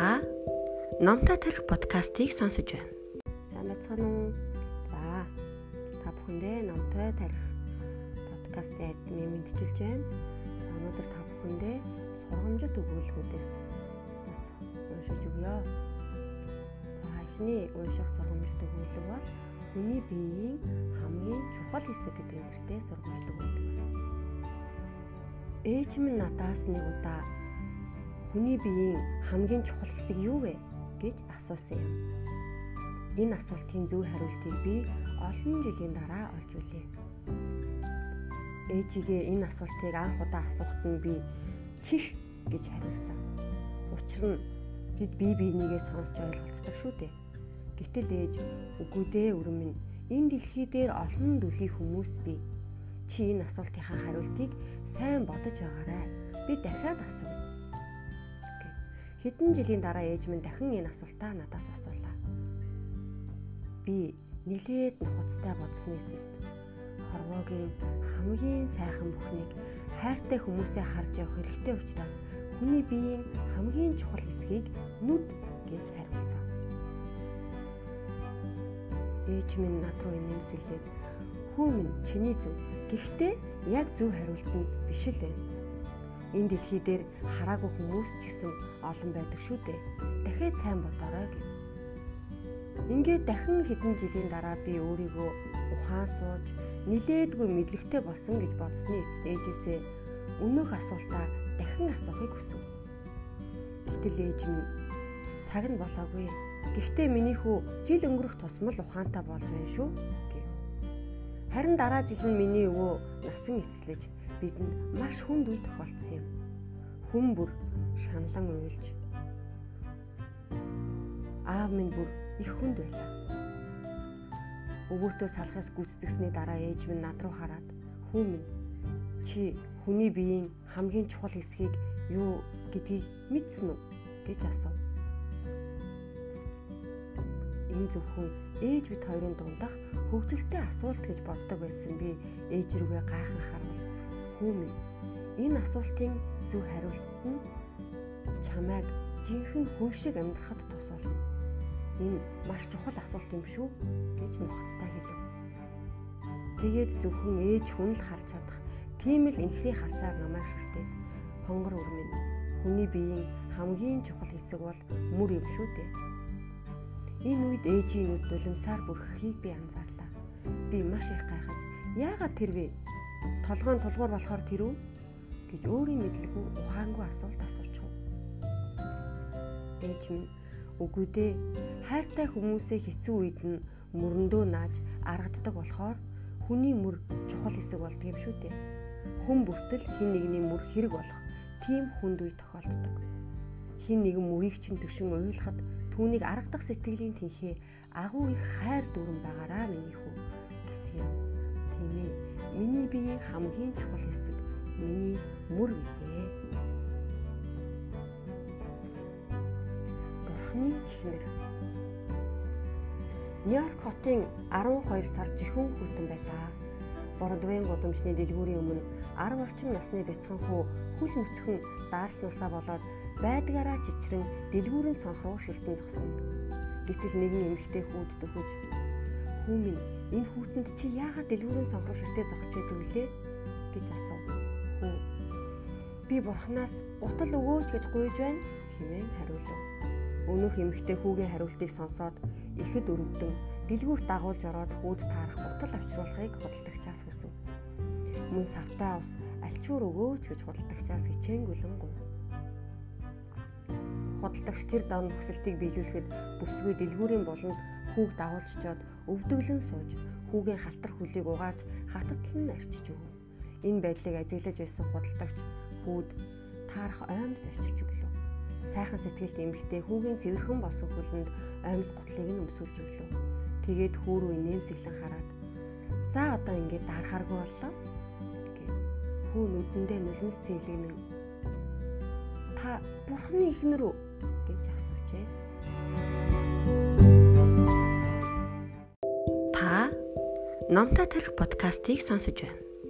Та номтой тарих подкастыг сонсож байна. Сайн байцгаана уу? За. Та бүхэндээ номтой тарих подкастыг мэдчилж байна. Өнөөдөр та бүхэндээ сургамжит өгүүлбэрүүдээс бас уншиж өгье. За, эхний унших сургамжит өгүүлбэр бол хүний биеийн хамгийн чухал хэсэг гэдэг нэртэй сургамжит өгүүлбэр. Ээж минь надаас нэг удаа Хүний биеийн хамгийн чухал хэсэг юу вэ гэж асуусан юм. Энэ асуултын зөв хариултыг би олон жилийн дараа олж үлээ. Ээжигээ энэ асуултыг анх удаа асуухад нь би чих гэж хариулсан. Учир нь бид бие биенийгээ сонсч ойлголцдог шүү дээ. Гэтэл ээж үгүй дээ өрмөн энэ дэлхий дээр олон дүлийн хүмүүс бий. Чи энэ асуултынхаа хариултыг сайн бодож байгаарай. Би дахиад асуув Хэдэн жилийн дараа ээж минь дахин энэ асуултаа надаас асуулаа. Би нилээд нухацтай бодсны эцэст хорвоогийн хамгийн сайхан бүхнийг хайртай хүмүүсээ харж явах хэрэгтэй учраас хүний биеийн хамгийн чухал хэсгийг нүд гэж хариулсан. Ээж минь над руу нэмсэлээд хүү минь чиний зөв. Гэхдээ яг зөв хариулт нь биш л байна энэ дэлхий дээр хараагүй хүмүүс ч гэсэн олон байдаг шүү дээ. Дахиад сайн бодорой гэв. Ингээд дахин хэдэн жилийн дараа би өөрийгөө ухаан сууж нилээдгүй мэдлэгтэй болсон гэж бодсны эцэст ээжээсээ өнөөх асуултаа дахин асуухыг хүсв. Гэтэл ээж минь цаг нь болоогүй. Гэхдээ миний хүү жил өнгөрөх тусмал ухаантай болж байна шүү гэв. Харин дараа жил нь миний өвөө насан эцлэж бидэнд маш хүнд үе тохиолдсон юм. Хүн бүр шаналан уйлж аав минь бүр их хүнд байлаа. Өвөөтөө салахаас гүйцэтгсэний дараа ээж минь над руу хараад "Хүү минь чи хүний биеийн хамгийн чухал хэсгийг юу гэдгийг мэдсэн үү?" гэж асуув. Энэ зөвхөн ээж бит хоёрын дундах хөвгөлтэй асуулт гэж боддог байсан би ээж рүүгээ гайхан харав хүү минь энэ асуултын зөв хариулт нь чамайг жинхэнэ хүн шиг амьдрахад тусална. Энэ маш чухал асуулт юм шүү гэж нухацтай хэлв. Тэгээд зөвхөн ээж хүн л харж чадах тийм л инхри харцаар намайг шүртээд хонгор өрмөн хүний биеийн хамгийн чухал хэсэг бол мөр юм шүү дээ. Энэ үед ээжийн нүд нулимсаар бүрххийг би анзаарлаа. Би маш их гайхаж яагаад тэр вэ толгойн тулгуур болохоор тэр үү гэж өөрийн мэдлгүй ухаангүй асуулт асуучих. Ээж минь үгүй дээ хайртай хүмүүсээ хэцүү үед нь мөрөндөө нааж аргаддаг болохоор хүний мөр чухал хэсэг болдго юм шүү дээ. Хүн бүртэл хин нэгний мөр хэрэг болох тийм хүнд үе тохиолддог. Хин нэгэн мөрийг чинь төвшин уйлахад түүнийг аргадах сэтгэлийн тэнхээ агуу их хайр дүрэн байгаараа миний хүү Миний биеийн хамгийн чухал хэсэг миний мөр гээ. Бурхны ихнэр. Нью-Йорк хотын 12 сар жихэн хүйтэн байлаа. Бордвейн гудамжны дэлгүүрийн өмнө 10 орчим насны бяцхан хүү хүл мөцгөн даарснасаа болоод байдгаараа чичрэн дэлгүүрийн цонх руу шилтэн зогсоно. Гэтэл нэгэн эмэгтэй хүүд дөхөж "Хүү минь энэ хүүтэнд чи яагаад дэлгүүрийн цонхоор ширтээ зогсож байдаг вүлээ гэж асуув. Хүү би бурхнаас утал өгөөч гэж гуйж байна хэмээн хариулв. Өнөөх эмэгтэй хүүгийн хариултыг сонсоод ихэд өрөвдөн дэлгүүрт дагуулж ороод хүүд таарах утал авчруулахыг худалдагчаас хүсв. Мөн савтаа ус альчуур өгөөч гэж худалдагчаас хичээнгүлэн гуйв. Худалдагч тэр дан хүсэлтийг биелүүлэхэд бүсгүй дэлгүүрийн буланд хүүг дагуулччоод өвдөглөн сууж хүүгийн халтар хөлийг угааж хататлан арчиж өг. Энэ байдлыг ажиглаж байсан худалдагч хүүд таарах оймс авчирч өглөө. Сайхан сэтгэлд эмэгтэй хүүгийн цэвэрхэн босон хөлөнд оймс гутлыг нь өмсүүлж өглөө. Тэгээд хүү рүү нэмсэглэн хараад "За одоо ингээд дарахааргүй боллоо." гэв. Хүү нүдэндээ нулимс цэглэгнэн "Та бурхны ихнэр үү?" Номтой тарих подкастыг сонсож байна.